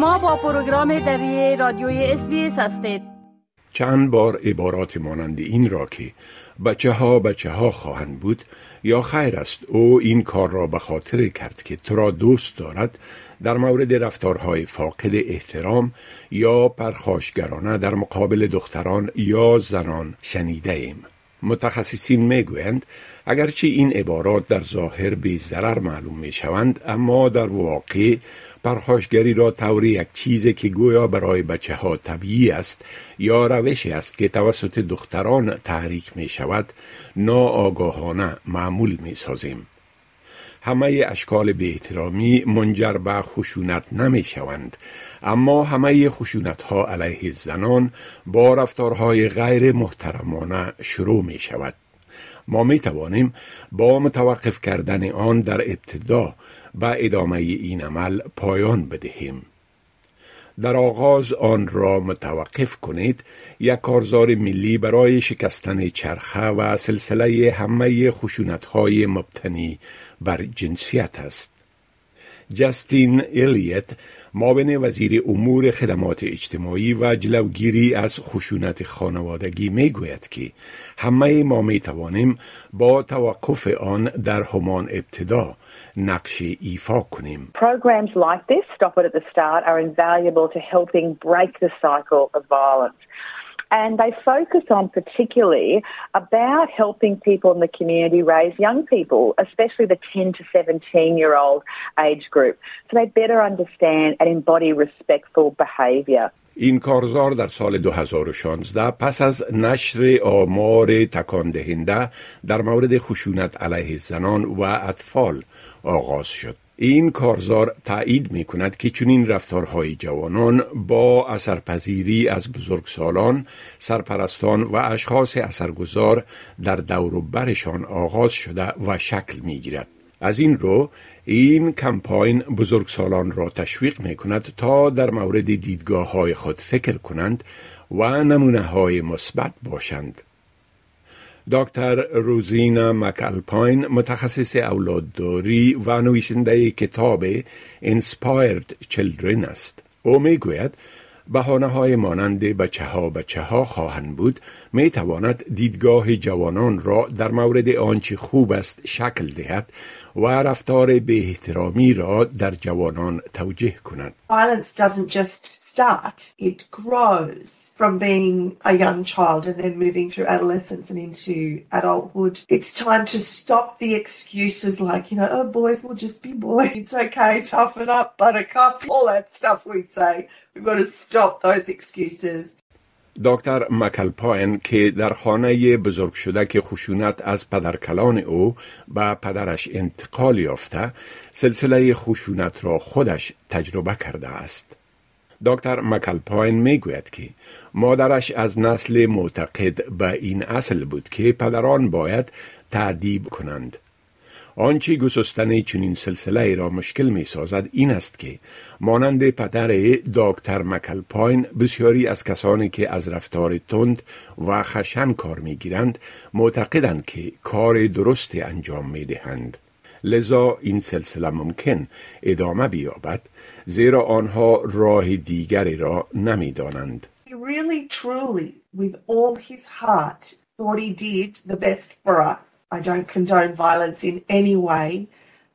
شما با پروگرام دری رادیوی اس هستید چند بار عبارات مانند این را که بچه ها بچه ها خواهند بود یا خیر است او این کار را به خاطر کرد که تو را دوست دارد در مورد رفتارهای فاقد احترام یا پرخاشگرانه در مقابل دختران یا زنان شنیده ایم. متخصصین می‌گویند اگرچه این عبارات در ظاهر به ضرر معلوم می شوند اما در واقع پرخاشگری را طور یک چیزی که گویا برای بچه ها طبیعی است یا روشی است که توسط دختران تحریک می شود ناآگاهانه معمول می سازیم. همه اشکال به احترامی منجر به خشونت نمی شوند اما همه خشونت ها علیه زنان با رفتارهای غیر محترمانه شروع می شود ما می توانیم با متوقف کردن آن در ابتدا و ادامه این عمل پایان بدهیم. در آغاز آن را متوقف کنید یک کارزار ملی برای شکستن چرخه و سلسله همه خشونت های مبتنی بر جنسیت است. جستین ایلیت معاون وزیر امور خدمات اجتماعی و جلوگیری از خشونت خانوادگی می گوید که همه ما می توانیم با توقف آن در همان ابتدا نقش ایفا کنیم. Programs like this, Stop It at the Start, are invaluable to helping break the cycle of violence. And they focus on particularly about helping people in the community raise young people, especially the 10 to 17 year old age group, so they better understand and embody respectful behaviour. این کارزار در سال 2016 پس از نشر آمار تکان دهنده در مورد خشونت علیه زنان و اطفال آغاز شد. این کارزار تایید می کند که چنین رفتارهای جوانان با اثرپذیری از بزرگسالان، سرپرستان و اشخاص اثرگذار در دور برشان آغاز شده و شکل می گیرد. از این رو این کمپاین بزرگسالان را تشویق می کند تا در مورد دیدگاه های خود فکر کنند و نمونه های مثبت باشند. دکتر روزینا مکالپاین متخصص اولادداری و نویسنده کتاب Inspired Children است. او می گوید بحانه های مانند بچه ها بچه ها خواهند بود می تواند دیدگاه جوانان را در مورد آنچه خوب است شکل دهد و رفتار به احترامی را در جوانان توجه کند. Violence doesn't just start. It grows from being a young child and then moving through adolescence and into adulthood. It's time to stop the excuses like, you know, oh, boys will just be boys. It's okay, toughen up, buttercup, all that stuff we say. We've got to stop those excuses. دکتر مکلپاین که در خانه بزرگ شده که خشونت از پدرکلان او به پدرش انتقال یافته سلسله خشونت را خودش تجربه کرده است. دکتر مکلپاین می‌گوید که مادرش از نسل معتقد به این اصل بود که پدران باید تعدیب کنند. آنچه گسستن چنین سلسله را مشکل می سازد این است که مانند پدر دکتر مکلپاین بسیاری از کسانی که از رفتار تند و خشن کار می گیرند معتقدند که کار درست انجام می دهند. لذا این سلسله ممکن ادامه بیابد زیرا آنها راه دیگری را نمیدانند. He really truly with all his heart thought he did the best for us. I don't condone violence in any way,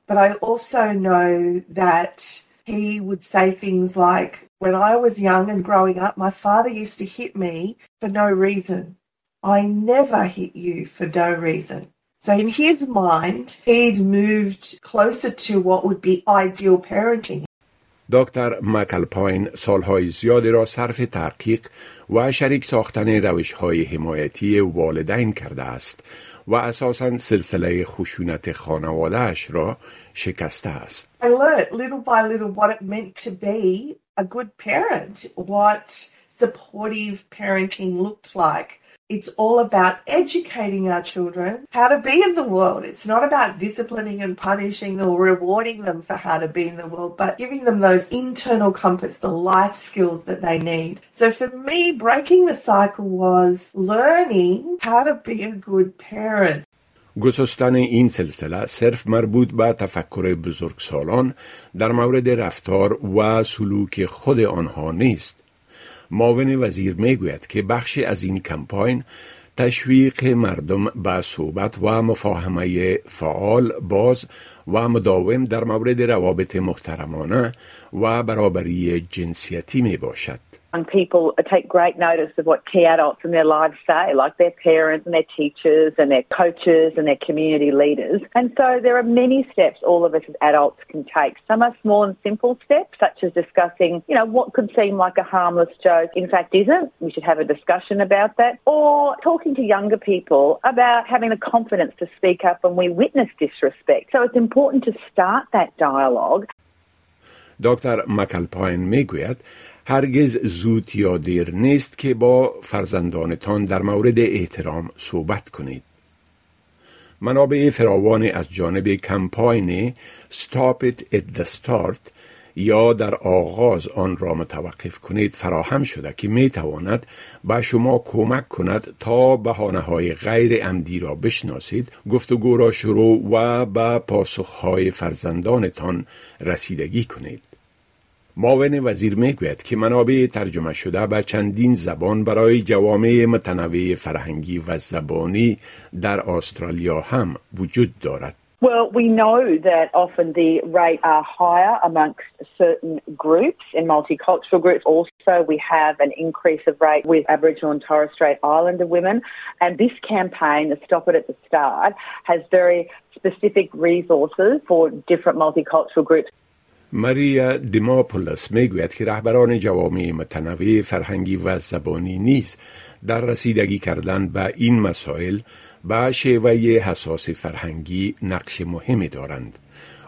but I also know that he would say things like, when I was young and growing up, my father used to hit me for no reason. I never hit you for no reason. So in his mind, he'd moved closer to what would be ideal parenting. دکتر مکلپاین سالهای زیادی را صرف تحقیق و شریک ساختن روش های حمایتی والدین کرده است و اساسا سلسله خشونت خانوادهش را شکسته است. I learned little by little what it meant to be a good parent, what supportive parenting looked like. It's all about educating our children how to be in the world. It's not about disciplining and punishing or rewarding them for how to be in the world, but giving them those internal compass, the life skills that they need. So for me, breaking the cycle was learning how to be a good parent. گسستن این سلسله صرف مربوط به تفکر بزرگسالان در مورد رفتار و سلوک خود آنها نیست. معاون وزیر می‌گوید که بخشی از این کمپاین تشویق مردم به صحبت و مفاهمه فعال باز و مداوم در مورد روابط محترمانه و برابری جنسیتی می باشد. young people take great notice of what key adults in their lives say, like their parents and their teachers and their coaches and their community leaders. And so there are many steps all of us as adults can take. Some are small and simple steps, such as discussing, you know, what could seem like a harmless joke, in fact isn't. We should have a discussion about that. Or talking to younger people about having the confidence to speak up when we witness disrespect. So it's important to start that dialogue. Dr. McAlpine Miguel هرگز زود یا دیر نیست که با فرزندانتان در مورد احترام صحبت کنید. منابع فراوان از جانب کمپاین Stop It at the Start یا در آغاز آن را متوقف کنید فراهم شده که می تواند به شما کمک کند تا بحانه های غیر عمدی را بشناسید گفتگو را شروع و به پاسخهای فرزندانتان رسیدگی کنید معاون وزیر می‌گوید که منابع ترجمه شده به چندین زبان برای جوامع متنوع فرهنگی و زبانی در استرالیا هم وجود دارد. Well, we know that often the rate are higher amongst certain groups and multicultural groups. Also, we have an increase of rate with Aboriginal and Torres Strait Islander women. And this campaign, the Stop It at the Start, has very specific resources for different multicultural groups. ماریا دیماپولس می‌گوید که رهبران جوامع متنوع فرهنگی و زبانی نیز در رسیدگی کردن به این مسائل به شیوه حساس فرهنگی نقش مهمی دارند.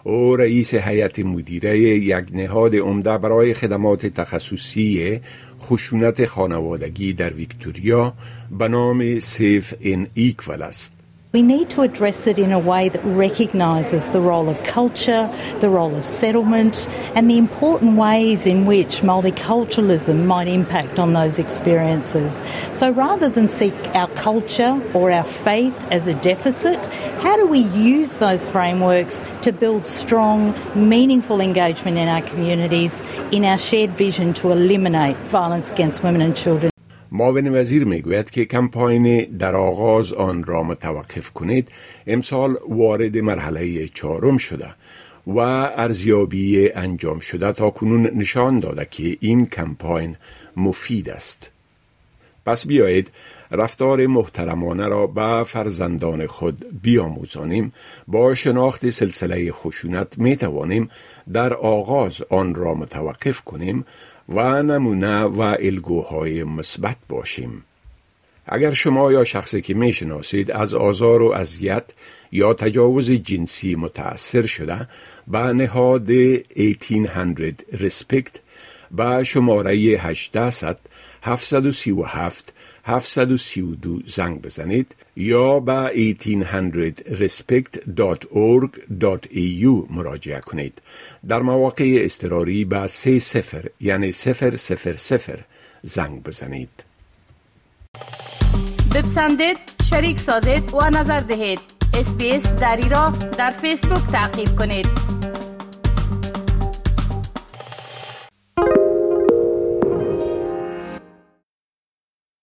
او رئیس هیئت مدیره یک نهاد عمده برای خدمات تخصصی خشونت خانوادگی در ویکتوریا به نام سیف این ایکول است. We need to address it in a way that recognises the role of culture, the role of settlement, and the important ways in which multiculturalism might impact on those experiences. So rather than seek our culture or our faith as a deficit, how do we use those frameworks to build strong, meaningful engagement in our communities in our shared vision to eliminate violence against women and children? معاون وزیر می‌گوید که کمپاین در آغاز آن را متوقف کنید امسال وارد مرحله چهارم شده و ارزیابی انجام شده تا کنون نشان داده که این کمپاین مفید است. پس بیایید رفتار محترمانه را به فرزندان خود بیاموزانیم با شناخت سلسله خشونت می توانیم در آغاز آن را متوقف کنیم و نمونه و الگوهای مثبت باشیم. اگر شما یا شخصی که می‌شناسید از آزار و اذیت یا تجاوز جنسی متأثر شده به نهاد 1800 رسپکت به شماره 800 737 732 زنگ بزنید یا به 1800respect.org.au مراجعه کنید. در مواقع استراری به سه سفر یعنی سفر سفر سفر زنگ بزنید. بپسندید، شریک سازید و نظر دهید. اسپیس دری را در فیسبوک تعقیب کنید.